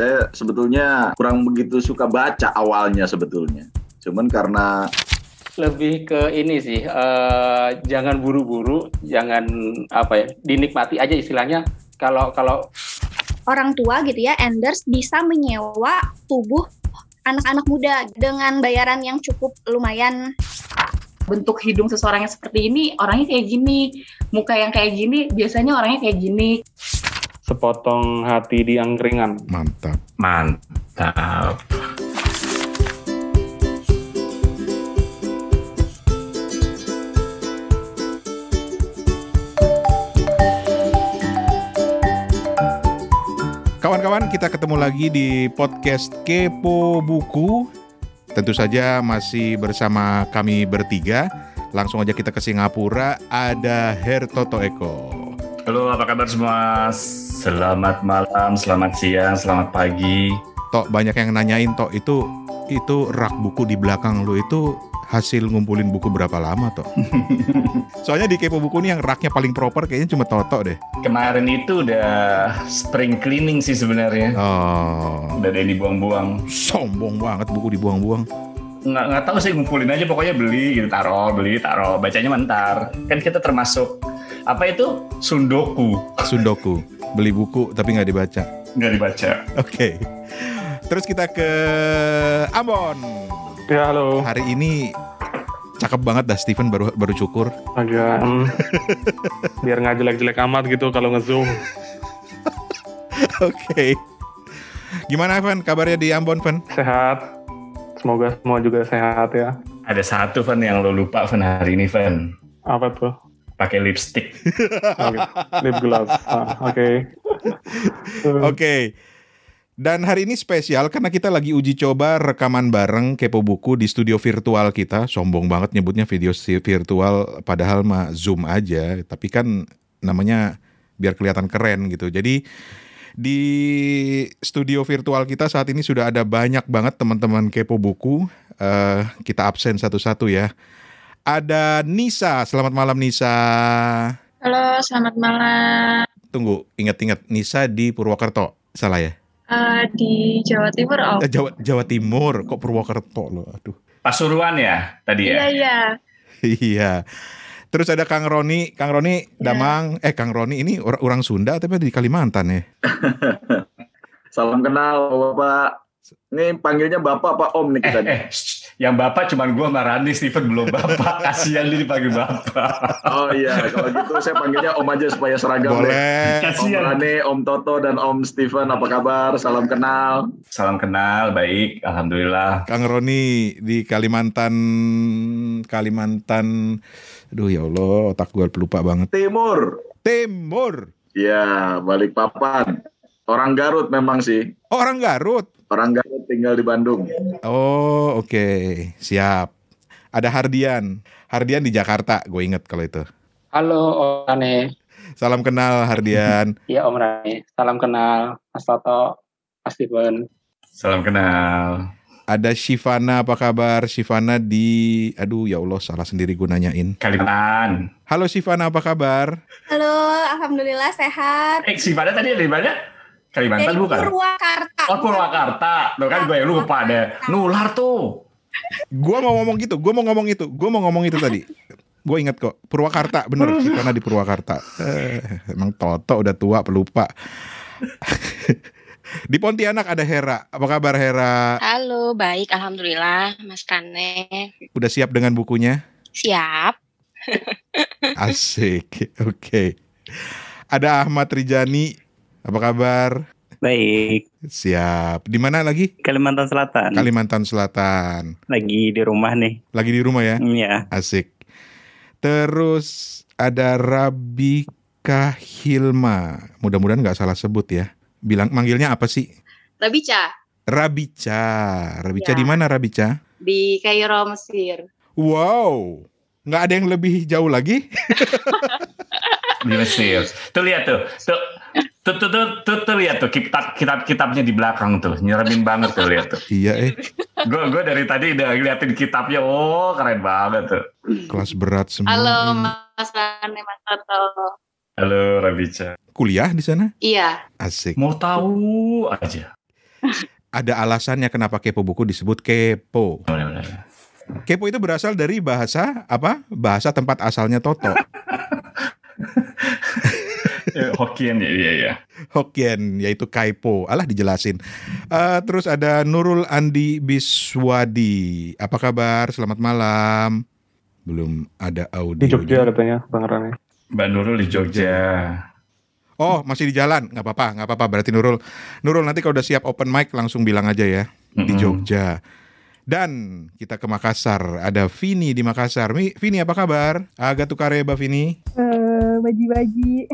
Saya sebetulnya kurang begitu suka baca awalnya sebetulnya. Cuman karena lebih ke ini sih uh, jangan buru-buru jangan apa ya dinikmati aja istilahnya. Kalau kalau orang tua gitu ya enders bisa menyewa tubuh anak-anak muda dengan bayaran yang cukup lumayan. Bentuk hidung seseorang yang seperti ini orangnya kayak gini. Muka yang kayak gini biasanya orangnya kayak gini sepotong hati di angkringan mantap mantap Kawan-kawan, kita ketemu lagi di podcast Kepo Buku. Tentu saja masih bersama kami bertiga. Langsung aja kita ke Singapura. Ada Hertoto Eko. Halo, apa kabar semua? Selamat malam, selamat siang, selamat pagi. Tok, banyak yang nanyain Tok itu itu rak buku di belakang lu itu hasil ngumpulin buku berapa lama toh? Soalnya di kepo buku ini yang raknya paling proper kayaknya cuma Toto deh. Kemarin itu udah spring cleaning sih sebenarnya. Oh. Udah ada yang dibuang-buang. Sombong banget buku dibuang-buang. Nggak, nggak tahu sih ngumpulin aja pokoknya beli gitu taruh beli taruh bacanya mentar kan kita termasuk apa itu sundoku sundoku beli buku tapi nggak dibaca nggak dibaca oke okay. terus kita ke Ambon Ya halo. Hari ini cakep banget dah Steven baru baru cukur. Agak mm, biar nggak jelek-jelek amat gitu kalau ngezoom. Oke. okay. Gimana Evan? Kabarnya di Ambon, Van? Sehat. Semoga semua juga sehat ya. Ada satu Van yang lo lupa Van hari ini Van. Apa tuh? Pakai lipstick. Lip gloss. Ah, Oke. Okay. Oke. Okay. Dan hari ini spesial karena kita lagi uji coba rekaman bareng Kepo Buku di studio virtual kita. Sombong banget nyebutnya video virtual padahal mah Zoom aja, tapi kan namanya biar kelihatan keren gitu. Jadi di studio virtual kita saat ini sudah ada banyak banget teman-teman Kepo Buku. Uh, kita absen satu-satu ya. Ada Nisa, selamat malam Nisa. Halo, selamat malam. Tunggu, ingat-ingat Nisa di Purwokerto, salah ya? Uh, di Jawa Timur, Om. Oh. Jawa, Jawa Timur, kok Purwokerto loh, aduh. Pasuruan ya tadi ya? Iya, iya. iya. Terus ada Kang Roni, Kang Roni yeah. Damang, eh Kang Roni ini or orang Sunda tapi di Kalimantan ya. Salam kenal Bapak. Ini panggilnya Bapak apa Om nih kita? Eh, eh, yang Bapak cuma gue sama Rani, Steven belum Bapak. Kasihan dia dipanggil Bapak. Oh iya, kalau gitu saya panggilnya Om aja supaya seragam Boleh. deh. Kasihan. Om Rani, Om Toto, dan Om Steven, apa kabar? Salam kenal. Salam kenal, baik. Alhamdulillah. Kang Roni di Kalimantan, Kalimantan, aduh ya Allah, otak gue pelupa banget. Timur. Timur. Ya, balik papan. Orang Garut memang sih. Oh, orang Garut. Orang Garut tinggal di Bandung. Oh, oke. Okay. Siap. Ada Hardian. Hardian di Jakarta, gue inget kalau itu. Halo, Om Rane. Salam kenal, Hardian. Iya, Om Rane. Salam kenal, Mas Toto, Mas Steven. Salam kenal. Ada Shivana, apa kabar? Shivana di, aduh ya Allah, salah sendiri gue nanyain. Kalimantan. Halo Shivana, apa kabar? Halo, Alhamdulillah sehat. Eh, Shivana tadi dari mana? Kalimantan Dari bukan? Purwakarta. Oh Purwakarta. Tuh kan gue yang lupa deh. Nular tuh. Gue mau ngomong gitu, gue mau ngomong itu, gue mau ngomong itu tadi. Gue inget kok, Purwakarta, bener, Shivana di Purwakarta. Eh, emang Toto udah tua, pelupa. di Pontianak ada Hera, apa kabar Hera? Halo, baik, Alhamdulillah, Mas Rane. Udah siap dengan bukunya? Siap. Asik, oke. Okay. Ada Ahmad Rijani, apa kabar? Baik. Siap. Di mana lagi? Kalimantan Selatan. Kalimantan Selatan. Lagi di rumah nih. Lagi di rumah ya? Iya. Asik. Terus ada Rabika Hilma. Mudah-mudahan nggak salah sebut ya. Bilang manggilnya apa sih? Rabica. Rabica. Rabica Ya. di mana Rabica? Di Kairo, Mesir. Wow. Nggak ada yang lebih jauh lagi? Di Mesir. Tuh lihat tuh. Tuh. Tuh, tuh, tuh, tuh, tuh lihat tuh kitab kitab kitabnya di belakang tuh nyeremin banget tuh lihat tuh. iya eh. Gue gue dari tadi udah ngeliatin kitabnya, oh keren banget tuh. Kelas berat semua. Halo. Mas Rane, Mas Toto. Halo Rabica. Kuliah di sana? Iya. Asik. Mau tahu aja. ada alasannya kenapa kepo buku disebut kepo. Boleh, boleh. Kepo itu berasal dari bahasa apa? Bahasa tempat asalnya Toto. Eh, Hokkien ya, iya ya. Hokkien yaitu kaipo. Alah dijelasin. Eh, terus ada Nurul Andi Biswadi. Apa kabar? Selamat malam. Belum ada audio. Di Jogja katanya Bang Rane. Mbak Nurul di Jogja. Oh, masih di jalan. nggak apa-apa, nggak apa-apa. Berarti Nurul, Nurul nanti kalau udah siap open mic langsung bilang aja ya di Mm-mm. Jogja. Dan kita ke Makassar. Ada Vini di Makassar. Mi, Vini apa kabar? Agak tukareba Vini. Eh, baji-baji.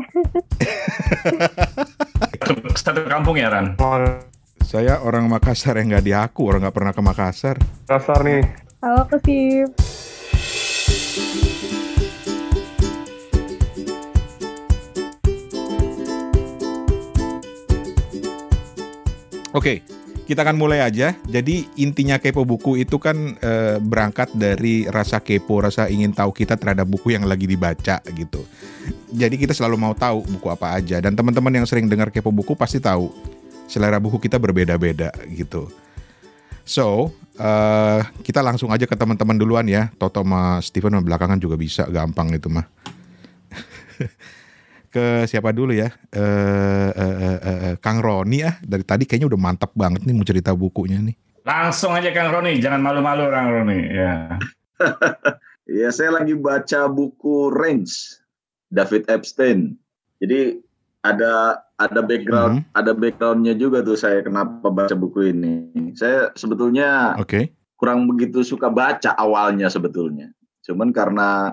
Satu, kampung ya Ran. Saya orang Makassar yang nggak diaku, orang nggak pernah ke Makassar. Kasar nih. Halo Kesip. Oke, kita akan mulai aja. Jadi intinya kepo buku itu kan eh, berangkat dari rasa kepo, rasa ingin tahu kita terhadap buku yang lagi dibaca gitu. Jadi kita selalu mau tahu buku apa aja. Dan teman-teman yang sering dengar kepo buku pasti tahu selera buku kita berbeda-beda gitu. So, eh, kita langsung aja ke teman-teman duluan ya. Toto sama Steven mah belakangan juga bisa, gampang itu mah. ke siapa dulu ya? Eh, eh, eh, eh, eh, Kang Roni ah. Dari tadi kayaknya udah mantap banget nih mau cerita bukunya nih. Langsung aja Kang Roni, jangan malu-malu Kang Roni. Ya. Iya, saya lagi baca buku Range David Epstein. Jadi ada ada background ada backgroundnya juga tuh saya kenapa baca buku ini. Saya sebetulnya Oke. kurang begitu suka baca awalnya sebetulnya. Cuman karena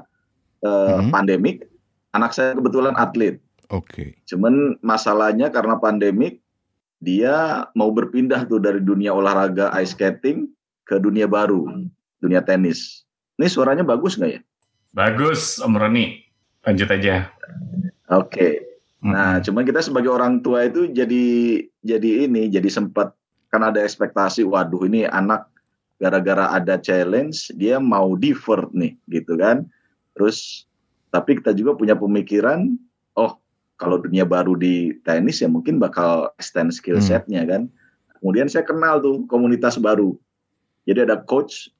eh, Mhm. pandemik, anak saya kebetulan atlet. Oke. Cuman masalahnya karena pandemik, dia mau berpindah tuh dari dunia olahraga ice skating ke dunia baru, dunia tenis. Ini suaranya bagus nggak ya? Bagus Om Roni. Lanjut aja. Oke. Nah, cuman kita sebagai orang tua itu jadi jadi ini, jadi sempat kan ada ekspektasi, waduh ini anak gara-gara ada challenge dia mau divert nih, gitu kan. Terus tapi kita juga punya pemikiran, oh kalau dunia baru di tenis ya mungkin bakal extend skill Hmm. setnya kan. Kemudian saya kenal tuh komunitas baru. Jadi ada coach,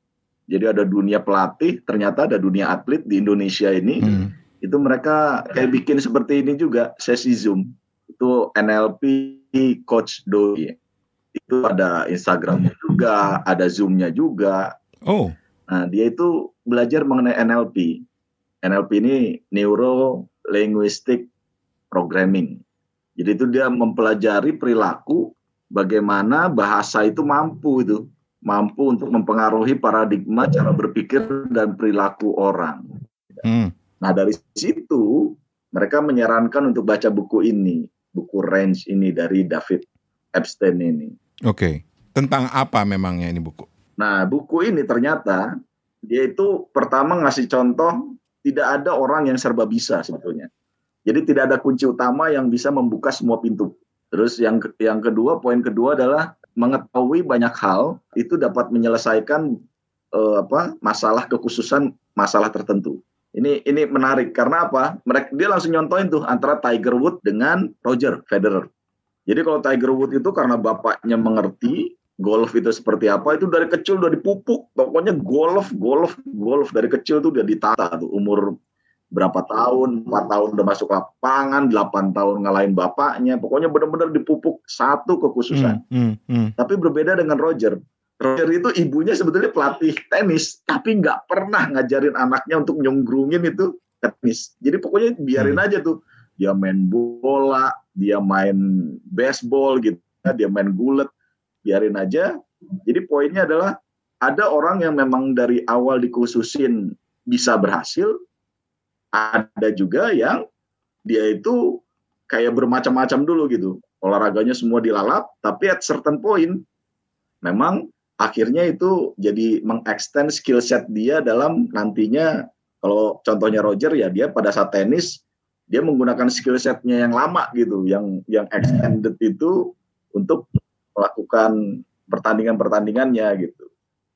jadi ada dunia pelatih, ternyata ada dunia atlet di Indonesia ini Hmm. itu mereka kayak bikin seperti ini juga sesi zoom itu NLP coach doi itu ada Instagramnya juga ada zoomnya juga Oh. nah dia itu belajar mengenai NLP NLP ini neuro linguistic programming jadi itu dia mempelajari perilaku bagaimana bahasa itu mampu itu mampu untuk mempengaruhi paradigma cara berpikir dan perilaku orang Hmm. Nah dari situ mereka menyarankan untuk baca buku ini, buku Range ini dari David Epstein ini. Oke. Tentang apa memangnya ini buku? Nah buku ini ternyata dia itu pertama ngasih contoh tidak ada orang yang serba bisa sebetulnya. Jadi tidak ada kunci utama yang bisa membuka semua pintu. Terus yang yang kedua poin kedua adalah mengetahui banyak hal itu dapat menyelesaikan eh, apa masalah kekhususan masalah tertentu. Ini ini menarik karena apa? Mereka dia langsung nyontoin tuh antara Tiger Woods dengan Roger Federer. Jadi kalau Tiger Woods itu karena bapaknya mengerti golf itu seperti apa, itu dari kecil udah dipupuk. Pokoknya golf, golf, golf dari kecil tuh udah ditata tuh umur berapa tahun, empat tahun udah masuk lapangan, 8 tahun ngalahin bapaknya. Pokoknya benar-benar dipupuk satu kekhususan. Hmm, hmm. Tapi berbeda dengan Roger. Roger itu ibunya sebetulnya pelatih tenis, tapi nggak pernah ngajarin anaknya untuk nyonggrungin itu tenis. Jadi pokoknya biarin aja tuh. Dia main bola, dia main baseball gitu, dia main gulet, biarin aja. Jadi poinnya adalah ada orang yang memang dari awal dikhususin bisa berhasil, ada juga yang dia itu kayak bermacam-macam dulu gitu. Olahraganya semua dilalap, tapi at certain point memang akhirnya itu jadi mengextend skill set dia dalam nantinya kalau contohnya Roger ya dia pada saat tenis dia menggunakan skill setnya yang lama gitu, yang yang extended itu untuk melakukan pertandingan-pertandingannya gitu.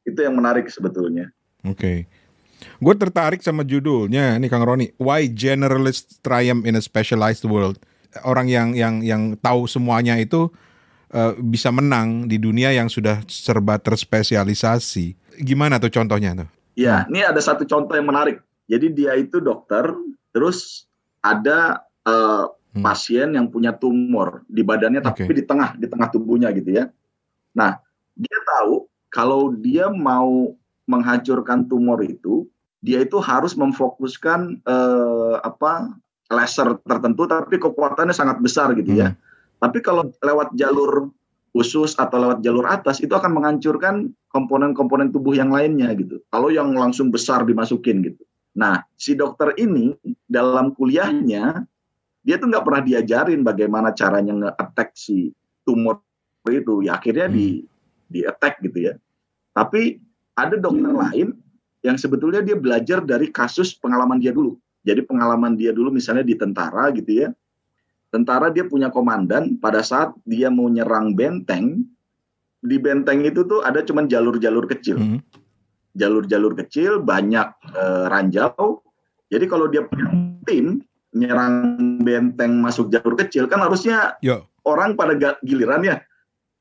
Itu yang menarik sebetulnya. Oke. Gue tertarik sama judulnya nih Kang Roni. Why generalists triumph in a specialized world? Orang yang yang yang tahu semuanya itu eh, bisa menang di dunia yang sudah serba terspesialisasi. Gimana tuh contohnya tuh? Ya, ini ada satu contoh yang menarik. Jadi dia itu dokter, terus ada eh, Hmm. pasien yang punya tumor di badannya, tapi Oke. di tengah, di tengah tubuhnya gitu ya. Nah, dia tahu kalau dia mau menghancurkan tumor itu, dia itu harus memfokuskan eh, apa laser tertentu, tapi kekuatannya sangat besar gitu ya. Tapi kalau lewat jalur usus atau lewat jalur atas itu akan menghancurkan komponen-komponen tubuh yang lainnya gitu. Kalau yang langsung besar dimasukin gitu. Nah, si dokter ini dalam kuliahnya dia tuh nggak pernah diajarin bagaimana caranya nge-attack si tumor itu. Ya akhirnya di di attack gitu ya. Tapi ada dokter lain yang sebetulnya dia belajar dari kasus pengalaman dia dulu. Jadi pengalaman dia dulu misalnya di tentara gitu ya. Tentara dia punya komandan pada saat dia mau nyerang benteng, di benteng itu tuh ada cuman jalur-jalur kecil. Jalur-jalur kecil, banyak eh, ranjau. Jadi kalau dia punya tim nyerang benteng masuk jalur kecil kan harusnya Yo. orang pada giliran ya.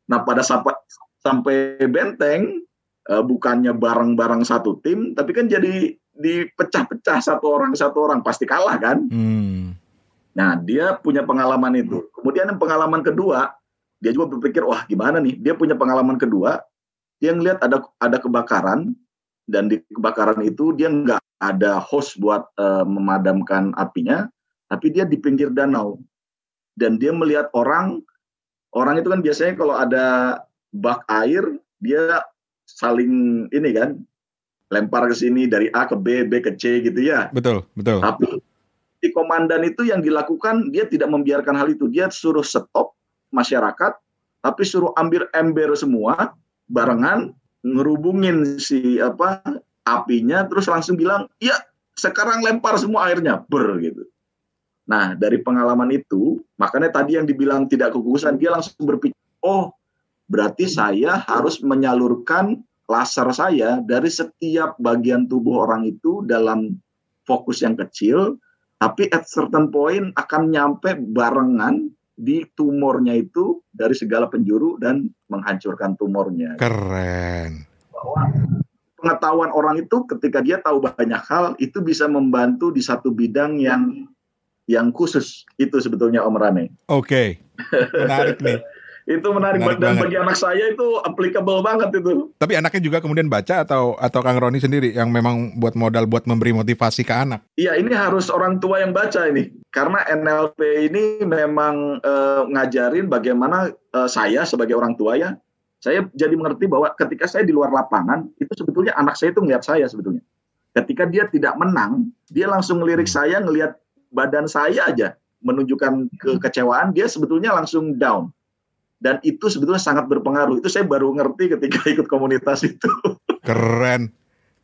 Nah pada sampai sampai benteng eh, bukannya bareng-bareng satu tim, tapi kan jadi dipecah-pecah satu orang satu orang pasti kalah kan. Hmm. Nah, dia punya pengalaman itu. Kemudian yang pengalaman kedua, dia juga berpikir, wah gimana nih? Dia punya pengalaman kedua, dia ngelihat ada ada kebakaran dan di kebakaran itu dia nggak ada hose buat eh, memadamkan apinya, tapi dia di pinggir danau dan dia melihat orang orang itu kan biasanya kalau ada bak air dia saling ini kan lempar ke sini dari A ke B, B ke C gitu ya. Betul, betul. Tapi di komandan itu yang dilakukan dia tidak membiarkan hal itu. Dia suruh stop masyarakat, tapi suruh ambil ember semua barengan ngerubungin si apa apinya terus langsung bilang, "Ya, sekarang lempar semua airnya." Ber gitu. Nah, dari pengalaman itu, makanya tadi yang dibilang tidak kekukusan, dia langsung berpikir, "Oh, berarti saya harus menyalurkan laser saya dari setiap bagian tubuh orang itu dalam fokus yang kecil, tapi at certain point akan nyampe barengan di tumornya itu dari segala penjuru dan menghancurkan tumornya. Keren. Pengetahuan orang itu ketika dia tahu banyak hal itu bisa membantu di satu bidang yang yang khusus itu sebetulnya Om Rane. Oke. Menarik nih. itu menarik, Menarik dan banget. bagi anak saya itu applicable banget itu. Tapi anaknya juga kemudian baca atau atau Kang Roni sendiri yang memang buat modal buat memberi motivasi ke anak. Iya, ini harus orang tua yang baca ini. Karena NLP ini memang eh, ngajarin bagaimana eh, saya sebagai orang tua ya, saya jadi mengerti bahwa ketika saya di luar lapangan, itu sebetulnya anak saya itu ngelihat saya sebetulnya. Ketika dia tidak menang, dia langsung ngelirik saya, ngelihat badan saya aja, menunjukkan kekecewaan, dia sebetulnya langsung down. Dan itu sebetulnya sangat berpengaruh. Itu saya baru ngerti ketika ikut komunitas itu. Keren.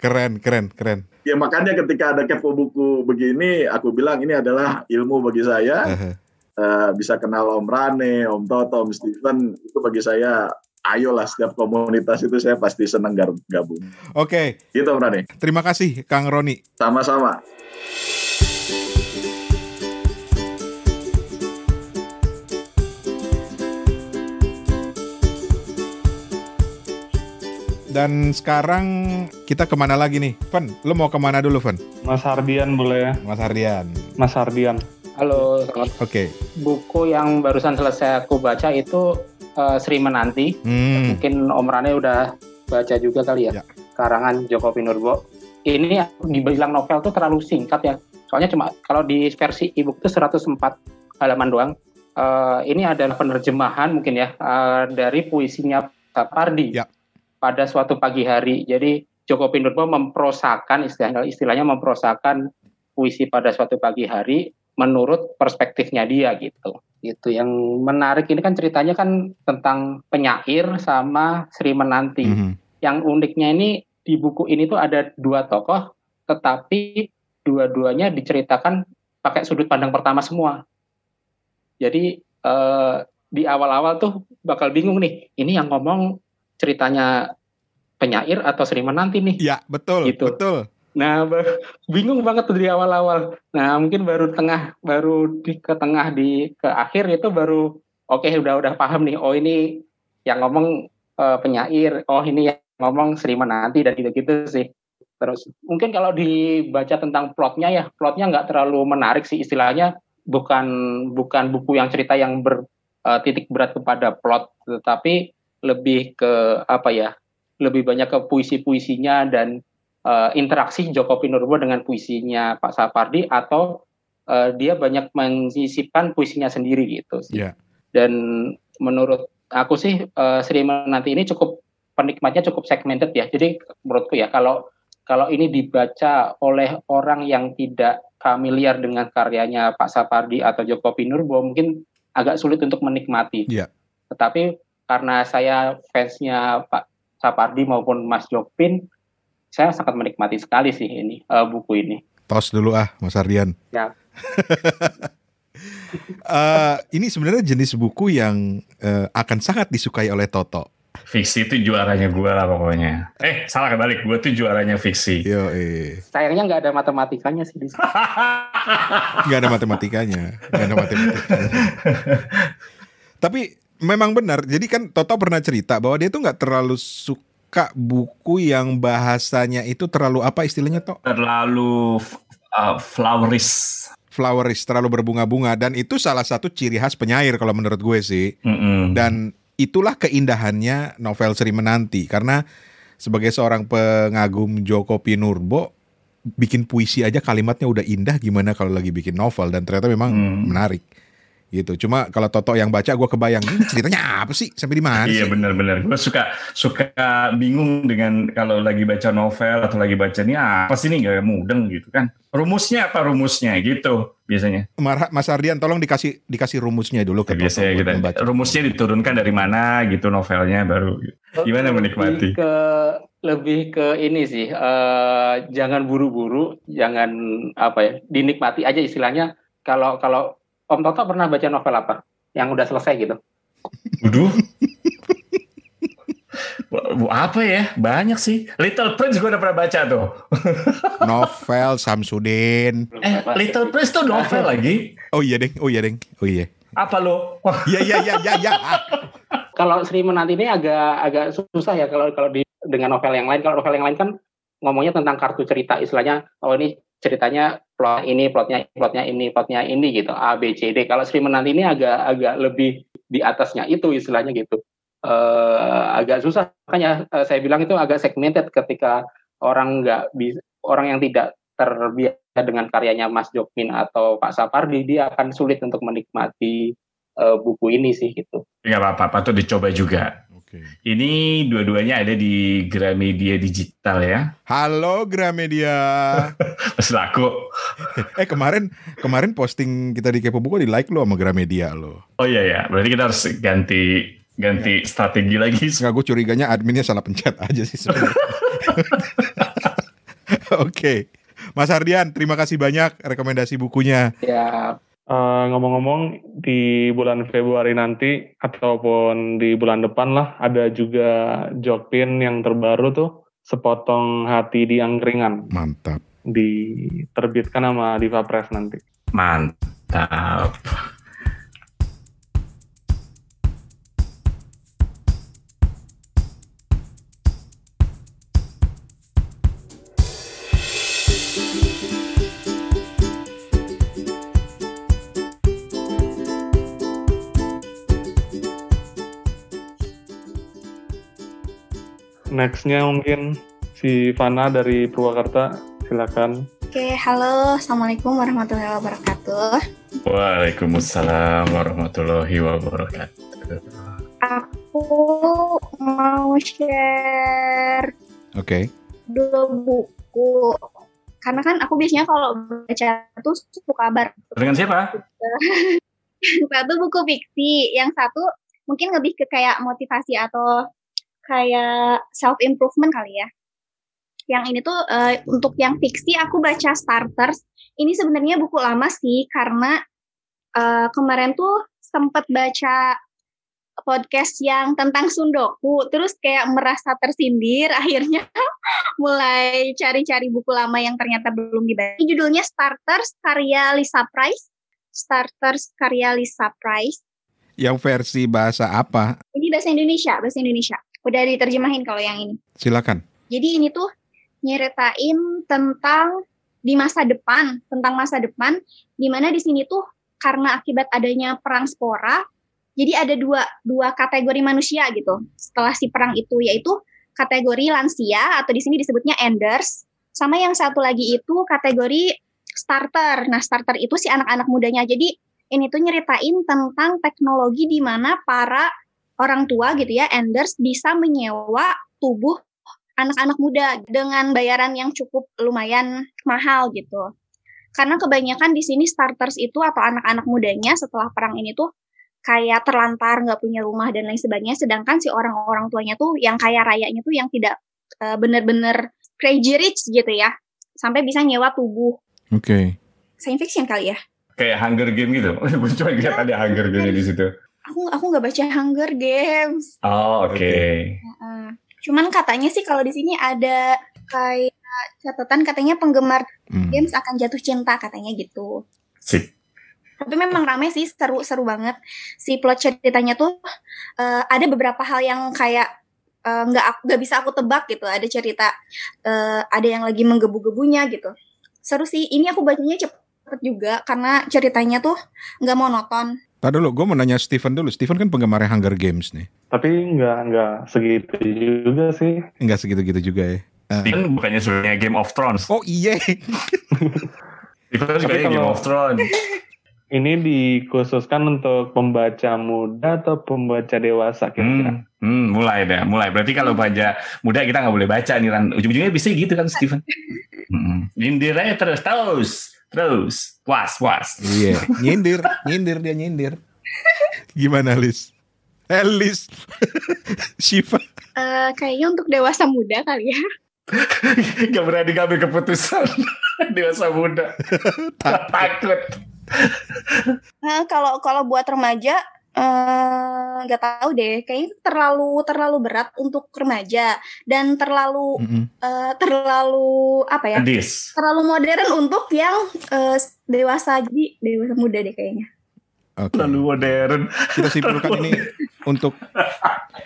Keren, keren, keren. Ya makanya ketika ada kepo buku begini, aku bilang ini adalah ilmu bagi saya. Eh, bisa kenal Om Rane, Om Toto, Om Steven, itu bagi saya ayolah setiap komunitas itu saya pasti senang gabung. Oke. Gitu Om Rane. Terima kasih Kang Roni. Sama-sama. Dan sekarang kita ke mana lagi nih? Fen, lu mau ke mana dulu, Fen? Mas Hardian boleh. Mas Hardian. Mas Hardian. Halo, selamat. Oke. Buku yang barusan selesai aku baca itu eh, Sri Menanti. Hmm. Mungkin Om Rane udah baca juga kali ya. Karangan Joko Pinurbo. Ini dibilang novel tuh terlalu singkat ya. Soalnya cuma kalau di versi ebook itu 104 halaman doang. Eh, ini adalah penerjemahan mungkin ya eh, dari puisinya Sapardi pada suatu pagi hari. Jadi Joko Pinurbo memprosakan istilahnya istilahnya memprosakan puisi pada suatu pagi hari menurut perspektifnya dia gitu. Itu yang menarik ini kan ceritanya kan tentang penyair sama Sri Menanti. Yang uniknya ini di buku ini tuh ada dua tokoh tetapi dua-duanya diceritakan pakai sudut pandang pertama semua. Jadi eh, di awal-awal tuh bakal bingung nih, ini yang ngomong ceritanya penyair atau Sri Menanti nih. Ya, betul, Gitu. betul. Nah, bingung banget tuh di awal-awal. Nah, mungkin baru tengah, baru di ke tengah di ke akhir itu baru oke udah udah paham nih. Oh ini yang ngomong eh, penyair. Oh ini yang ngomong Sri Menanti dan gitu-gitu sih. Terus mungkin kalau dibaca tentang plotnya ya, plotnya nggak terlalu menarik sih istilahnya. Bukan bukan buku yang cerita yang bertitik berat kepada plot, tetapi lebih ke apa ya? Lebih banyak ke puisi-puisinya dan eh, interaksi Joko Pinurbo dengan puisinya Pak Sapardi atau eh, dia banyak menyisipkan puisinya sendiri gitu sih. Iya. Dan menurut aku sih eh, Sri Menanti ini cukup penikmatnya cukup segmented ya. Jadi menurutku ya kalau kalau ini dibaca oleh orang yang tidak familiar dengan karyanya Pak Sapardi atau Joko Pinurbo mungkin agak sulit untuk menikmati. Iya. Tetapi karena saya fansnya Pak Sapardi maupun Mas Jopin, saya sangat menikmati sekali sih ini eh, buku ini. Tos dulu ah, Mas Ardian. Ya. Eh, ini sebenarnya jenis buku yang eh, akan sangat disukai oleh Toto. Fiksi itu juaranya gue lah pokoknya. Eh, salah kebalik. Gue tuh juaranya fiksi. Yo, eh. Sayangnya nggak ada matematikanya sih di sini. Ada matematikanya. Nggak ada matematikanya. Tapi memang benar. Jadi kan Toto pernah cerita bahwa dia tuh nggak terlalu suka buku yang bahasanya itu terlalu apa istilahnya Tok? Terlalu uh, floweris. Floweris, terlalu berbunga-bunga. Dan itu salah satu ciri khas penyair kalau menurut gue sih. Mm-mm. Dan itulah keindahannya novel Sri Menanti. Karena sebagai seorang pengagum Joko Pinurbo, bikin puisi aja kalimatnya udah indah gimana kalau lagi bikin novel. Dan ternyata memang Hmm. menarik. Gitu. Cuma kalau Toto yang baca gue kebayang ini ceritanya apa sih sampai di mana Iya benar-benar. Gue suka suka bingung dengan kalau lagi baca novel atau lagi baca ini apa sih ini nggak mudeng gitu kan. Rumusnya apa rumusnya gitu biasanya. Mas Ardian tolong dikasih dikasih rumusnya dulu ke Toto Biasanya kita membaca. rumusnya diturunkan dari mana gitu novelnya baru. Gimana menikmati? Lebih ke lebih ke ini sih, eh, jangan buru-buru, jangan apa ya, dinikmati aja istilahnya. Kalau kalau Om Toto pernah baca novel apa yang udah selesai gitu? Waduh. Bu- apa ya? Banyak sih. Little Prince gue udah pernah baca tuh. Novel Samsudin. Eh, Little Prince tuh novel lagi. Oh iya deng, oh iya deng, oh iya. Apa lo? Iya iya iya iya iya. Kalau Sri Menanti ini agak agak susah ya kalau kalau di dengan novel yang lain. Kalau novel yang lain kan ngomongnya tentang kartu cerita, istilahnya oh ini ceritanya plot ini, plotnya plotnya ini, plotnya ini gitu, A B C D. Kalau Sri Menanti ini agak agak lebih di atasnya itu istilahnya gitu. Eh agak susah makanya eh, saya bilang itu agak segmented ketika orang nggak orang yang tidak terbiasa dengan karyanya Mas Jokmin atau Pak Sapardi dia akan sulit untuk menikmati eh, buku ini sih gitu. nggak apa-apa, patut dicoba juga. Oke. Ini dua-duanya ada di Gramedia Digital ya. Halo Gramedia. Masih laku. eh kemarin kemarin posting kita di Kepo Buku di like lo sama Gramedia lo. Oh iya ya, berarti kita harus ganti ganti strategi lagi. Nggak gue curiganya adminnya salah pencet aja sih sebenarnya. Oke. Mas Ardian, terima kasih banyak rekomendasi bukunya. Ya Eh, ngomong-ngomong di bulan Februari nanti ataupun di bulan depan lah ada juga Jokpin yang terbaru tuh sepotong hati di angkringan Mantap. diterbitkan sama Diva Press nanti. Mantap. Nextnya mungkin si Fana dari Purwakarta, silakan. Oke, halo, assalamualaikum warahmatullahi wabarakatuh. Waalaikumsalam warahmatullahi wabarakatuh. Aku mau share Oke. dua buku. Karena kan aku biasanya kalau baca tuh suka bar. Dengan siapa? satu buku fiksi, yang satu mungkin lebih ke kayak motivasi atau kayak self improvement kali ya. Yang ini tuh eh, untuk yang fiksi aku baca starters. Ini sebenarnya buku lama sih karena eh, kemarin tuh sempet baca podcast yang tentang Sundoku, terus kayak merasa tersindir, akhirnya mulai cari-cari buku lama yang ternyata belum dibaca. Ini judulnya Starters karya Lisa Price. Starters karya Lisa Price. Yang versi bahasa apa? Ini bahasa Indonesia, bahasa Indonesia. Udah diterjemahin kalau yang ini. Silakan. Jadi ini tuh nyeritain tentang di masa depan, tentang masa depan, di mana di sini tuh karena akibat adanya perang spora, jadi ada dua dua kategori manusia gitu. Setelah si perang itu yaitu kategori lansia atau di sini disebutnya enders, sama yang satu lagi itu kategori starter. Nah, starter itu si anak-anak mudanya. Jadi ini tuh nyeritain tentang teknologi di mana para orang tua gitu ya, enders bisa menyewa tubuh anak-anak muda dengan bayaran yang cukup lumayan mahal gitu. Karena kebanyakan di sini starters itu atau anak-anak mudanya setelah perang ini tuh kayak terlantar, nggak punya rumah dan lain sebagainya. Sedangkan si orang-orang tuanya tuh yang kaya rayanya tuh yang tidak uh, bener-bener crazy rich gitu ya, sampai bisa nyewa tubuh. Oke. Okay. Science fiction kali ya? Kayak Hunger Game gitu. Gue cuma lihat ada Hunger Game di situ. Aku aku nggak baca Hunger Games. Oh oke. Okay. Uh, cuman katanya sih kalau di sini ada kayak catatan katanya penggemar hmm. games akan jatuh cinta katanya gitu. Sip. Tapi memang rame sih seru-seru banget. Si plot ceritanya tuh uh, ada beberapa hal yang kayak nggak uh, nggak bisa aku tebak gitu. Ada cerita uh, ada yang lagi menggebu-gebunya gitu. Seru sih. Ini aku bacanya cepet juga karena ceritanya tuh nggak monoton. Tadi dulu, gue mau nanya Steven dulu. Steven kan penggemar Hunger Games nih. Tapi nggak nggak segitu juga sih. Nggak segitu-gitu juga ya. Uh. Steven bukannya sebenarnya Game of Thrones. Oh iya. Steven juga Game of Thrones. Ini dikhususkan untuk pembaca muda atau pembaca dewasa kira-kira? Hmm, hmm, mulai deh, mulai. Berarti kalau baca muda kita nggak boleh baca nih, Ran. Ujung-ujungnya bisa gitu kan, Steven? hmm. Nyindir aja terus, terus, terus. Puas, puas. Iya, nyindir, nyindir dia nyindir. Gimana, Lis? Eh, Lis. Shiva. Uh, kayaknya untuk dewasa muda kali ya. Gak berani ngambil keputusan dewasa muda. Takut. Nah, kalau kalau buat remaja nggak uh, tahu deh, kayaknya terlalu terlalu berat untuk remaja dan terlalu mm -hmm. uh, terlalu apa ya? Adis. Terlalu modern untuk yang uh, dewasa jadi dewasa muda deh kayaknya. Okay. Terlalu modern. Kita simpulkan ini untuk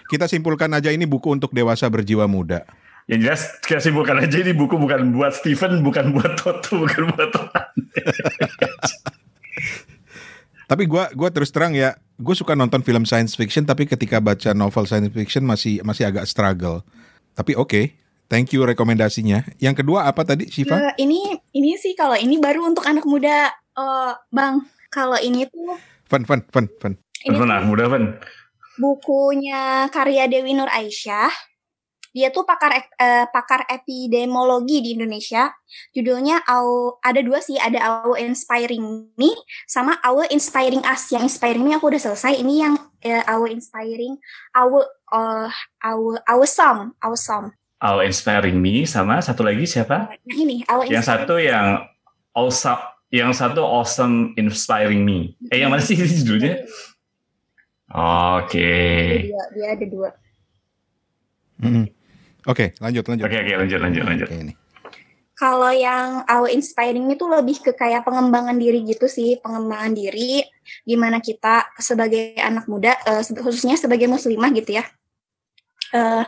kita simpulkan aja ini buku untuk dewasa berjiwa muda. Yang jelas kita simpulkan aja ini buku bukan buat Steven, bukan buat Toto, bukan buat Tuhan. Tapi gue gua terus terang ya, gue suka nonton film science fiction, tapi ketika baca novel science fiction masih masih agak struggle. Tapi oke, okay, thank you rekomendasinya. Yang kedua apa tadi, Shiva? Uh, ini ini sih kalau ini baru untuk anak muda, uh, bang. Kalau ini tuh Fun, fun, fun, fun. Ini anak muda, fun. Bukunya karya Dewi Nur Aisyah. Dia tuh pakar uh, pakar epidemiologi di Indonesia. Judulnya Au, ada dua sih, ada Our Inspiring Me sama Our Inspiring Us. Yang Inspiring Me aku udah selesai. Ini yang uh, Our Inspiring Our uh, Our Awesome, Awesome. Our Inspiring Me sama satu lagi siapa? Yang ini, Our Yang satu yang Awesome, yang satu Awesome Inspiring Me. Eh yang mana sih judulnya? Oke. Okay. Dia, dia ada dua. Mm -hmm. Oke, okay, lanjut lanjut. Oke okay, oke okay, lanjut lanjut lanjut. Okay, Kalau yang our inspiring itu lebih ke kayak pengembangan diri gitu sih, pengembangan diri gimana kita sebagai anak muda uh, khususnya sebagai muslimah gitu ya. Uh,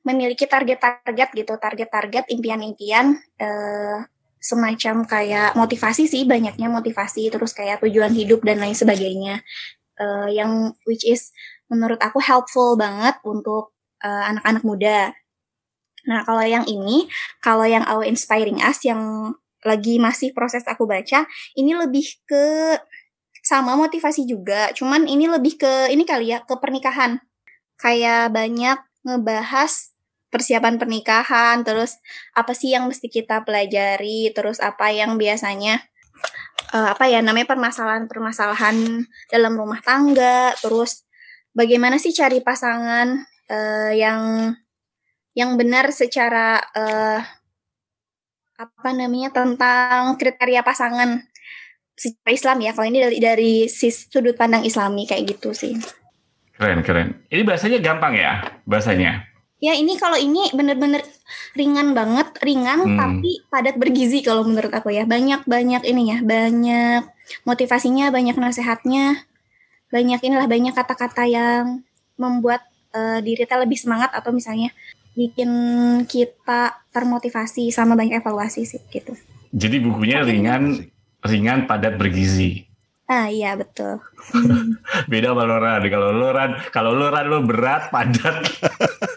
memiliki target-target gitu, target-target impian-impian uh, semacam kayak motivasi sih banyaknya motivasi terus kayak tujuan hidup dan lain sebagainya. Uh, yang which is menurut aku helpful banget untuk anak-anak uh, muda Nah, kalau yang ini, kalau yang Our Inspiring Us yang lagi masih proses aku baca, ini lebih ke sama motivasi juga, cuman ini lebih ke ini kali ya, ke pernikahan. Kayak banyak ngebahas persiapan pernikahan, terus apa sih yang mesti kita pelajari, terus apa yang biasanya uh, apa ya namanya permasalahan-permasalahan dalam rumah tangga, terus bagaimana sih cari pasangan uh, yang yang benar secara uh, apa namanya tentang kriteria pasangan secara Islam ya. Kalau ini dari dari sudut pandang Islami kayak gitu sih. Keren keren. Ini bahasanya gampang ya bahasanya. Ya ini kalau ini bener-bener ringan banget, ringan hmm. tapi padat bergizi kalau menurut aku ya. Banyak banyak ini ya, banyak motivasinya, banyak nasihatnya, banyak inilah banyak kata-kata yang membuat uh, diri kita lebih semangat atau misalnya bikin kita termotivasi sama banyak evaluasi sih gitu. Jadi bukunya ringan, ringan, padat, bergizi. Ah iya betul. Beda sama Loran. Kalau Loran, kalau Loran lo berat, padat.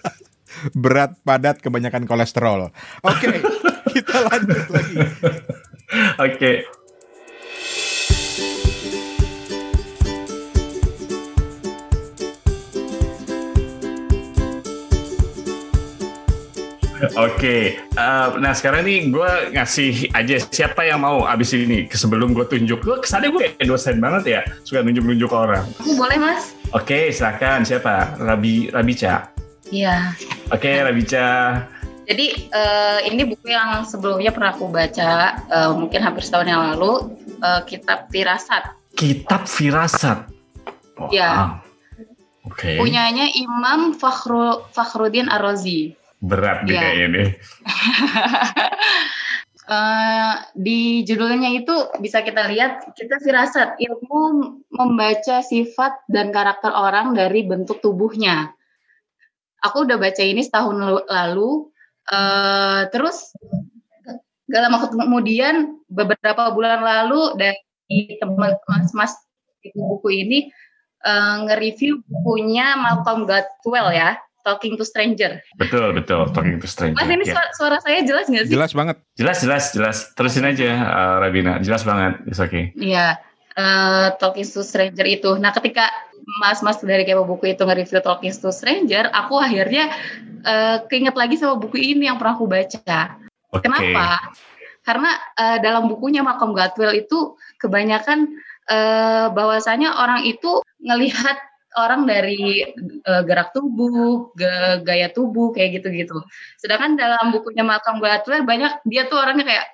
berat, padat, kebanyakan kolesterol. Oke, okay, kita lanjut lagi. Oke. Okay. Oke, okay. uh, nah sekarang nih gue ngasih aja siapa yang mau abis ini sebelum gue tunjuk. Gue kesannya gue dosen banget ya, suka nunjuk-nunjuk orang. Aku boleh mas? Oke, okay, silakan siapa? Rabi Rabica. Iya. Oke, okay, Rabica. Jadi uh, ini buku yang sebelumnya pernah aku baca, uh, mungkin hampir setahun yang lalu, uh, Kitab Firasat. Kitab Firasat. Iya. Oke. Okay. Punyanya Imam Fakhru, Fakhruddin Ar-Razi berat deh yeah. kayaknya deh. uh, di judulnya itu bisa kita lihat kita firasat ilmu membaca sifat dan karakter orang dari bentuk tubuhnya. Aku udah baca ini setahun lalu, uh, terus gak lama kemudian beberapa bulan lalu dari teman mas-mas di buku ini uh, nge-review bukunya Malcolm Gladwell ya Talking to Stranger. Betul, betul. Talking to Stranger. Mas ini ya. suara, suara saya jelas nggak sih? Jelas banget. Jelas, jelas, jelas. Terusin aja, uh, Rabina. Jelas banget. It's okay. Iya. Uh, Talking to Stranger itu. Nah, ketika mas-mas dari kepo buku itu nge-review Talking to Stranger, aku akhirnya uh, keinget lagi sama buku ini yang pernah aku baca. Okay. Kenapa? Karena uh, dalam bukunya Malcolm Gladwell itu kebanyakan uh, bahwasanya orang itu ngelihat orang dari uh, gerak tubuh, ge gaya tubuh kayak gitu-gitu. Sedangkan dalam bukunya Malcolm Gladwell banyak dia tuh orangnya kayak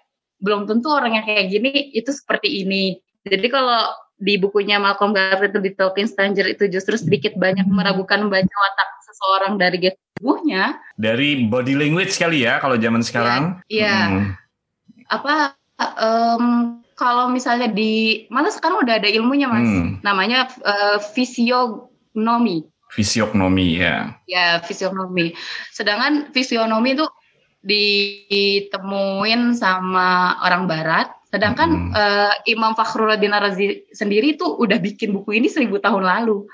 belum tentu orang yang kayak gini itu seperti ini. Jadi kalau di bukunya Malcolm Gladwell itu di Talking Stranger itu justru sedikit banyak meragukan membaca watak seseorang dari gaya tubuhnya. Dari body language sekali ya kalau zaman sekarang. Iya. Ya. Hmm. Apa um, kalau misalnya di mana sekarang udah ada ilmunya mas, hmm. namanya uh, fisio fisionomi. Fisiognomi ya. Ya, fisionomi. Sedangkan fisionomi itu ditemuin sama orang barat, sedangkan hmm. uh, Imam Fakhruddin Razi sendiri itu udah bikin buku ini seribu tahun lalu.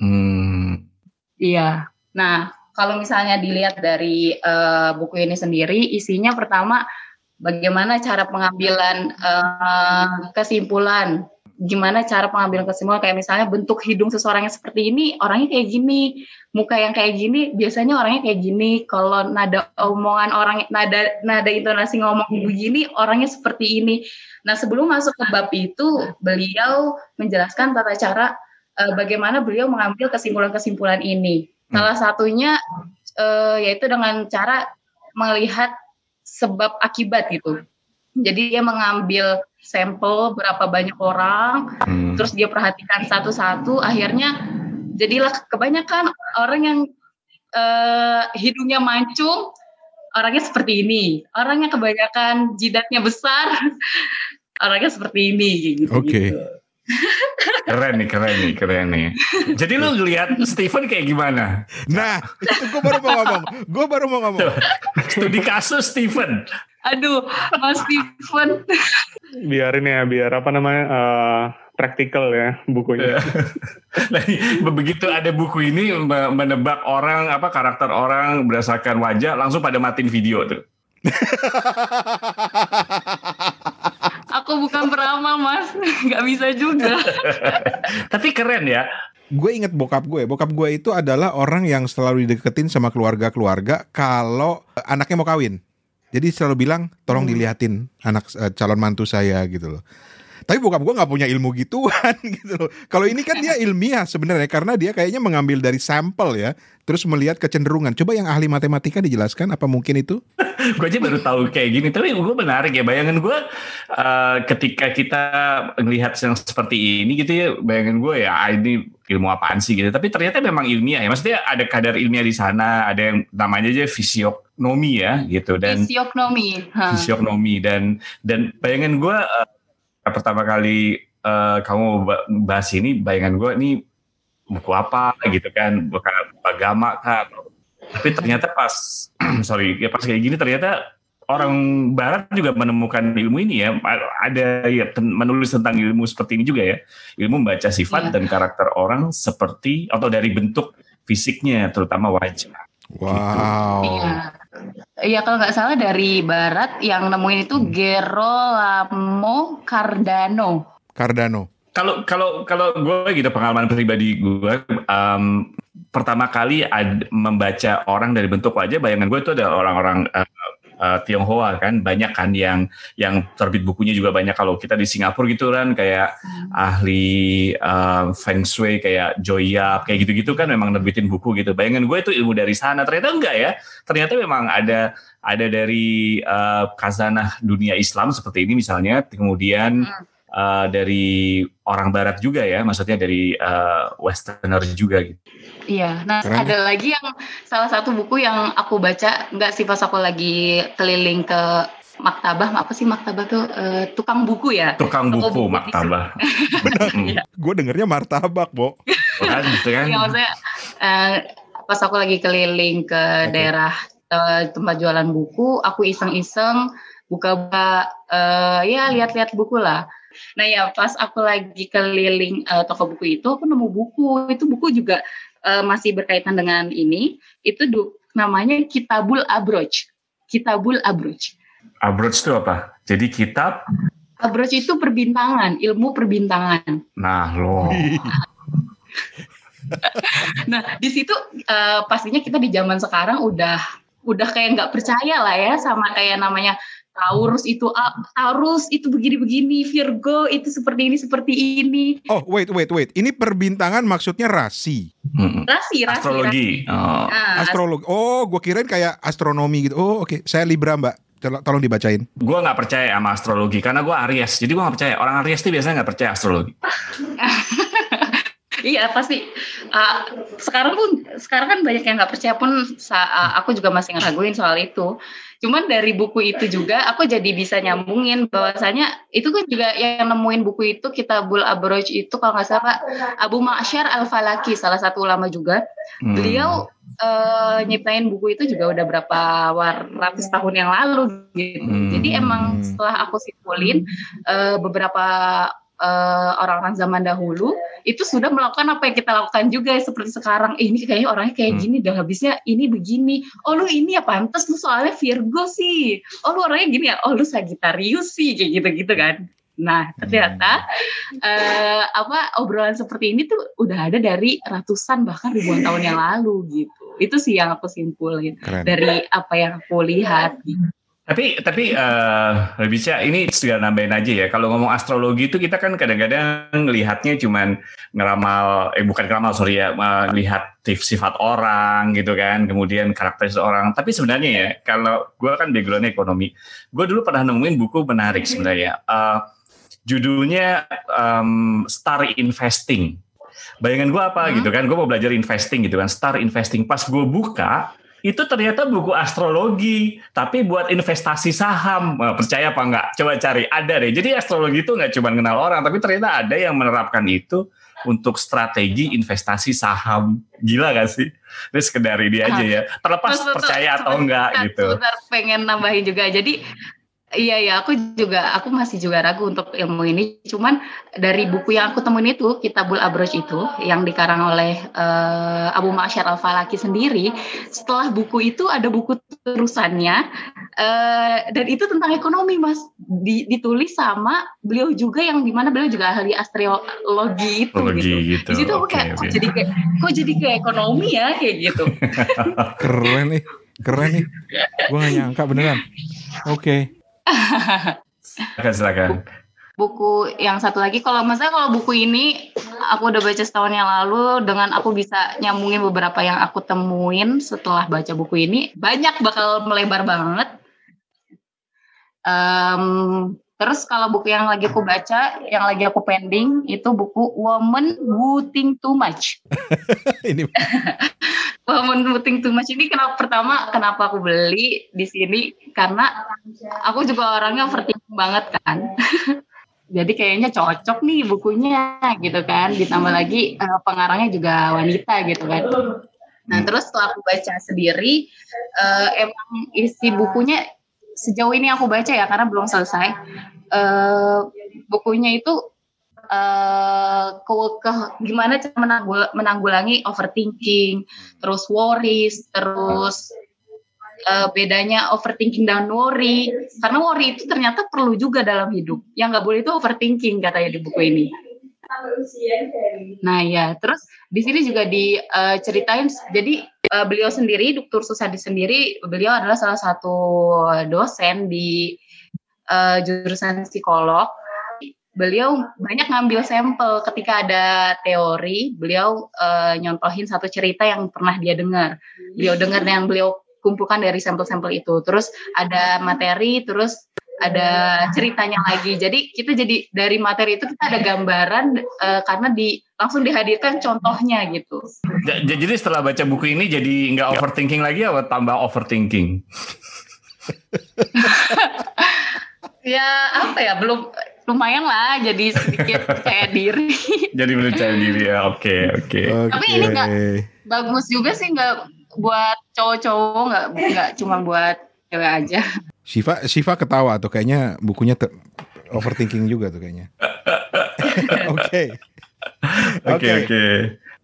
Hmm. Iya. Nah, kalau misalnya dilihat dari uh, buku ini sendiri, isinya pertama bagaimana cara pengambilan uh, kesimpulan gimana cara pengambilan kesimpulan? Kayak misalnya bentuk hidung seseorang yang seperti ini orangnya kayak gini. Muka yang kayak gini biasanya orangnya kayak gini. Kalau nada omongan orang nada nada intonasi ngomong begini orangnya seperti ini. Nah sebelum masuk ke bab itu beliau menjelaskan tata cara uh, bagaimana beliau mengambil kesimpulan-kesimpulan ini. Hmm. salah satunya uh, yaitu dengan cara melihat sebab akibat gitu. Jadi dia mengambil sampel berapa banyak orang, hmm. terus dia perhatikan satu-satu, akhirnya jadilah kebanyakan orang yang uh, hidungnya mancung, orangnya seperti ini. Orangnya kebanyakan jidatnya besar, orangnya seperti ini. Gitu, Oke. Okay. keren nih, keren nih, keren nih. Jadi lu ngeliat Steven kayak gimana? Nah, itu gue baru mau ngomong. Gue baru mau ngomong. Studi kasus Steven. Aduh, Mas Steven. Biarin ya, biar apa namanya uh, praktikal ya bukunya. nah, begitu ada buku ini menebak orang apa karakter orang berdasarkan wajah, langsung pada matiin video tuh. Aku bukan peramal mas, nggak bisa juga. Tapi keren ya. Gue inget bokap gue. Bokap gue itu adalah orang yang selalu dideketin sama keluarga-keluarga kalau anaknya mau kawin. Jadi selalu bilang tolong hmm. dilihatin anak uh, calon mantu saya gitu loh. Tapi bokap gue nggak punya ilmu gituan gitu loh. Kalau ini kan dia ilmiah sebenarnya karena dia kayaknya mengambil dari sampel ya, terus melihat kecenderungan. Coba yang ahli matematika dijelaskan apa mungkin itu? gue aja baru tahu kayak gini. Tapi gue menarik ya. Bayangan gue uh, ketika kita melihat yang seperti ini gitu ya, bayangan gue ya ah, ini ilmu apaan sih gitu. Tapi ternyata memang ilmiah ya. Maksudnya ada kadar ilmiah di sana. Ada yang namanya aja fisiognomi ya gitu. Dan fisiognomi. Huh. Fisiognomi dan dan bayangan gue uh, pertama kali uh, kamu bahas ini bayangan gue ini buku apa gitu kan, bukan agama kah. Tapi ternyata pas, sorry, ya pas kayak gini ternyata orang Barat juga menemukan ilmu ini ya. Ada ya menulis tentang ilmu seperti ini juga ya. Ilmu membaca sifat Iya. dan karakter orang seperti atau dari bentuk fisiknya, terutama wajah. Wow. Iya. Iya kalau nggak salah dari Barat yang nemuin itu Gerolamo Cardano. Cardano. Kalau kalau kalau gue gitu pengalaman pribadi gue um, pertama kali ad, membaca orang dari bentuk wajah, bayangan gue itu adalah orang-orang uh, uh, Tionghoa kan banyak kan yang yang terbit bukunya juga banyak kalau kita di Singapura gitu kan kayak ahli uh, Feng Shui kayak Joy Yap kayak gitu-gitu kan memang nerbitin buku gitu. Bayangan gue itu ilmu dari sana ternyata enggak ya. Ternyata memang ada ada dari uh, khazanah dunia Islam seperti ini misalnya kemudian uh, dari orang barat juga ya maksudnya dari uh, westerner juga gitu. Iya, nah Keren. ada lagi yang salah satu buku yang aku baca nggak sih pas aku lagi keliling ke maktabah apa sih maktabah tuh Eh, tukang buku ya Tukang buku di- maktabah. Gue dengernya martabak, Bo. kan gitu kan. Iya maksudnya eh, pas aku lagi keliling ke daerah eh, tempat jualan buku, aku iseng-iseng buka-buka eh, ya lihat-lihat buku lah. Nah ya pas aku lagi keliling eh, toko buku itu, aku nemu buku. Itu buku juga eh, masih berkaitan dengan ini. Itu du- namanya Kitabul Abroj. Kitabul Abroj. Abroad itu apa? Jadi kitab. Abroj itu perbintangan, ilmu perbintangan. Nah lo. Nah, di situ eh, pastinya kita di zaman sekarang udah udah kayak nggak percaya lah ya sama kayak namanya Taurus itu A- Taurus itu begini-begini, Virgo itu seperti ini seperti ini. Oh, wait, wait, wait. Ini perbintangan maksudnya rasi. Rasi, rasi, Astrologi. rasi. Oh. Nah, Astrologi. Oh, gue kirain kayak astronomi gitu. Oh, oke. Saya Libra, Mbak. Tol- Tolong dibacain. Gue nggak percaya sama astrologi karena gue Aries. Jadi gue nggak percaya. Orang Aries itu biasanya nggak percaya astrologi. Iya pasti. Uh, sekarang pun sekarang kan banyak yang nggak percaya pun. sa- uh, aku juga masih ngeraguin soal itu. Cuman dari buku itu juga aku jadi bisa nyambungin bahwasanya itu kan juga yang nemuin buku itu Kitabul Abroj itu kalau nggak salah Abu Ma'syar Al Falaki salah satu ulama juga. Hmm. Beliau uh, nyiptain buku itu juga udah berapa war- ratus tahun yang lalu gitu. Hmm. Jadi emang setelah aku simpulin uh, beberapa uh, orang-orang zaman dahulu itu sudah melakukan apa yang kita lakukan juga seperti sekarang. Eh, ini kayaknya orangnya kayak gini dah habisnya ini begini. Oh lu ini ya pantas lu soalnya Virgo sih. Oh lu orangnya gini ya? Oh lu Sagittarius sih kayak gitu-gitu kan. Nah ternyata eh, apa obrolan seperti ini tuh udah ada dari ratusan bahkan ribuan tahun yang lalu gitu. Itu sih yang aku simpulin Keren. dari apa yang aku lihat gitu. Tapi tapi eh bisa ini juga nambahin aja ya. Kalau ngomong astrologi itu kita kan kadang-kadang ngelihatnya cuman ngeramal eh bukan ngeramal sorry ya, melihat sifat orang gitu kan, kemudian karakter seorang. Tapi sebenarnya ya kalau gue kan backgroundnya ekonomi, gue dulu pernah nemuin buku menarik sebenarnya. Eh, judulnya em, Star Investing. Bayangan gue apa gitu kan, gue mau belajar investing gitu kan, Star Investing. Pas gue buka, itu ternyata buku astrologi, tapi buat investasi saham. Percaya apa enggak? Coba cari, ada deh. Jadi astrologi itu nggak cuma kenal orang, tapi ternyata ada yang menerapkan itu untuk strategi investasi saham. Gila gak sih? Ini sekedar ini aja ya. Terlepas Betul, betul. percaya atau enggak gitu. Sebentar pengen nambahin juga. Jadi iya ya aku juga aku masih juga ragu untuk ilmu ini. Cuman dari buku yang aku temuin itu Kitabul Abroj itu yang dikarang oleh eh, Abu Ma'syar Al Falaki sendiri. Setelah buku itu ada buku terusannya eh, dan itu tentang ekonomi mas. Di- ditulis sama beliau juga yang di mana beliau juga ahli astrologi itu Astrologi gitu. gitu. Di situ aku kayak kok oke. jadi kayak kok jadi kayak ekonomi ya kayak gitu. Keren nih. Keren nih. Gue gak nyangka beneran. Oke. Silakan, silakan. buku yang satu lagi kalau misalnya kalau buku ini aku udah baca setahun yang lalu dengan aku bisa nyambungin beberapa yang aku temuin setelah baca buku ini banyak bakal melebar banget Em, terus kalau buku yang lagi aku baca yang lagi aku pending itu buku Woman Who Think Too Much. Ini Woman Who Think Too Much ini kenapa pertama kenapa aku beli di sini? Karena aku juga orangnya overthinking banget kan. Jadi kayaknya cocok nih bukunya gitu kan. Ditambah lagi uh, pengarangnya juga wanita gitu kan. Nah terus setelah aku baca sendiri uh, emang isi bukunya sejauh ini aku baca ya karena belum selesai. Uh, bukunya itu uh, ke, gimana cara menanggul, menanggulangi overthinking terus worries terus uh, bedanya overthinking dan worry. Karena worry itu ternyata perlu juga dalam hidup. Yang nggak boleh itu overthinking katanya di buku ini nah ya terus di sini juga diceritain uh, jadi uh, beliau sendiri Dr. Susadi sendiri beliau adalah salah satu dosen di uh, jurusan psikolog beliau banyak ngambil sampel ketika ada teori beliau uh, nyontohin satu cerita yang pernah dia dengar beliau dengar yang beliau kumpulkan dari sampel-sampel itu. Terus ada materi, terus ada ceritanya lagi. Jadi kita jadi dari materi itu kita ada gambaran uh, karena di langsung dihadirkan contohnya gitu. Jadi setelah baca buku ini jadi nggak overthinking lagi atau tambah overthinking? ya apa ya belum lumayan lah jadi sedikit percaya diri. jadi percaya diri ya oke okay, oke. Okay. Okay. Tapi ini nggak bagus juga sih nggak buat cowok-cowok nggak nggak cuma buat cewek aja. Shiva Shiva ketawa tuh kayaknya bukunya overthinking juga tuh kayaknya. Oke. Oke oke.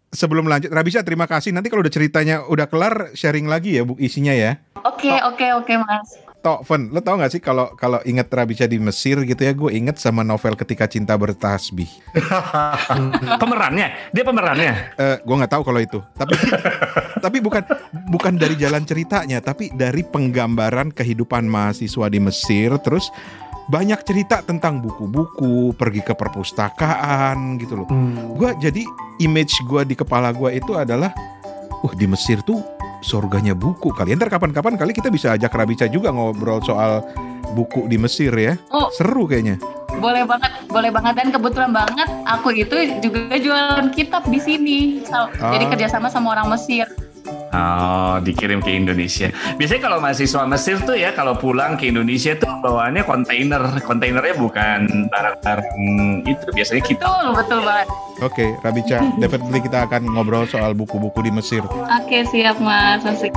Sebelum lanjut, Rabisa terima kasih. Nanti kalau udah ceritanya udah kelar, sharing lagi ya bu isinya ya. Oke okay, oke okay, oke okay, mas. Tok, Fen, lo tau gak sih kalau kalau inget Rabisha di Mesir gitu ya, gue inget sama novel Ketika Cinta Bertasbih. pemerannya, dia pemerannya. Uh, gue nggak tahu kalau itu, tapi tapi bukan bukan dari jalan ceritanya, tapi dari penggambaran kehidupan mahasiswa di Mesir, terus banyak cerita tentang buku-buku, pergi ke perpustakaan gitu loh. Hmm. Gue jadi image gue di kepala gue itu adalah, wah di Mesir tuh surganya buku kali. Ntar kapan-kapan kali kita bisa ajak Rabica juga ngobrol soal buku di Mesir ya. Oh, Seru kayaknya. Boleh banget, boleh banget dan kebetulan banget aku itu juga jualan kitab di sini. So, ah. Jadi kerjasama sama orang Mesir. Oh, dikirim ke Indonesia. Biasanya kalau mahasiswa Mesir tuh ya kalau pulang ke Indonesia tuh bawaannya kontainer. Kontainernya bukan barang-barang itu, biasanya kita. Betul, betul banget. Oke, okay, Rabica, definitely kita akan ngobrol soal buku-buku di Mesir. Oke, okay, siap Mas. Masih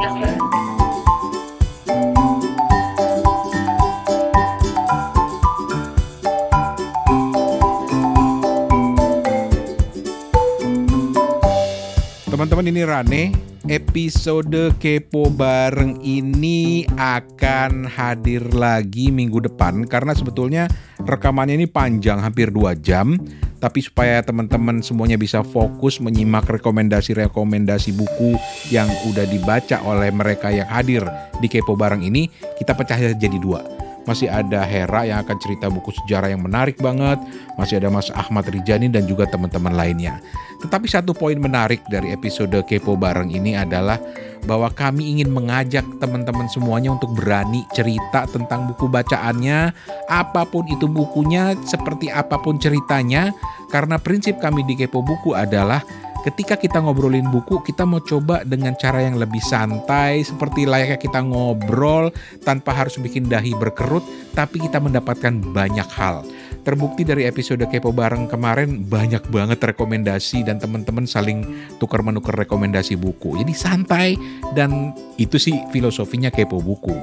Teman-teman ini Rane, episode Kepo Bareng ini akan hadir lagi minggu depan karena sebetulnya rekamannya ini panjang hampir 2 jam. Tapi supaya teman-teman semuanya bisa fokus menyimak rekomendasi-rekomendasi buku yang udah dibaca oleh mereka yang hadir di Kepo Bareng ini kita pecah jadi dua masih ada Hera yang akan cerita buku sejarah yang menarik banget, masih ada Mas Ahmad Rijani dan juga teman-teman lainnya. Tetapi satu poin menarik dari episode Kepo Bareng ini adalah bahwa kami ingin mengajak teman-teman semuanya untuk berani cerita tentang buku bacaannya, apa pun itu bukunya, seperti apa pun ceritanya, karena prinsip kami di Kepo Buku adalah ketika kita ngobrolin buku, kita mau coba dengan cara yang lebih santai, seperti layaknya kita ngobrol tanpa harus bikin dahi berkerut, tapi kita mendapatkan banyak hal. Terbukti dari episode Kepo Bareng kemarin banyak banget rekomendasi dan teman-teman saling tukar menukar rekomendasi buku. Jadi santai dan itu sih filosofinya Kepo Buku.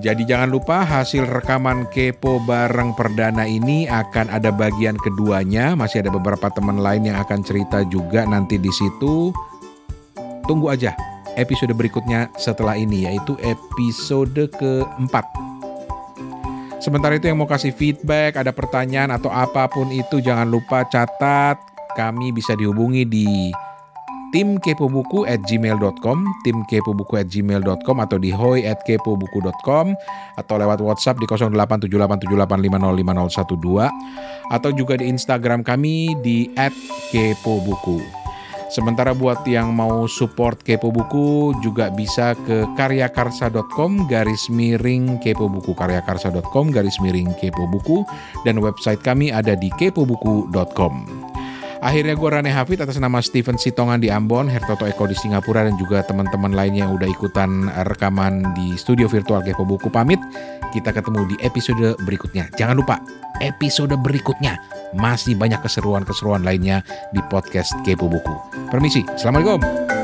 Jadi jangan lupa hasil rekaman Kepo bareng perdana ini akan ada bagian keduanya. Masih ada beberapa teman lain yang akan cerita juga nanti di situ. Tunggu aja episode berikutnya setelah ini yaitu episode keempat. Sementara itu yang mau kasih feedback, ada pertanyaan atau apa pun itu jangan lupa catat. Kami bisa dihubungi di tim kepobuku at gmail.com, tim kepobuku at gmail.com atau di hoi at kepobuku.com atau lewat WhatsApp di 087878505012 atau juga di Instagram kami di at kepobuku. Sementara buat yang mau support Kepo Buku juga bisa ke karyakarsa.com garis miring kepo buku karyakarsa.com garis miring kepo buku dan website kami ada di kepobuku.com. Akhirnya gue Rane Hafid atas nama Steven Sitongan di Ambon, Hertoto Eko di Singapura dan juga teman-teman lainnya yang udah ikutan rekaman di studio virtual Kepo Buku pamit. Kita ketemu di episode berikutnya. Jangan lupa episode berikutnya masih banyak keseruan-keseruan lainnya di podcast Kepo Buku. Permisi, Assalamualaikum.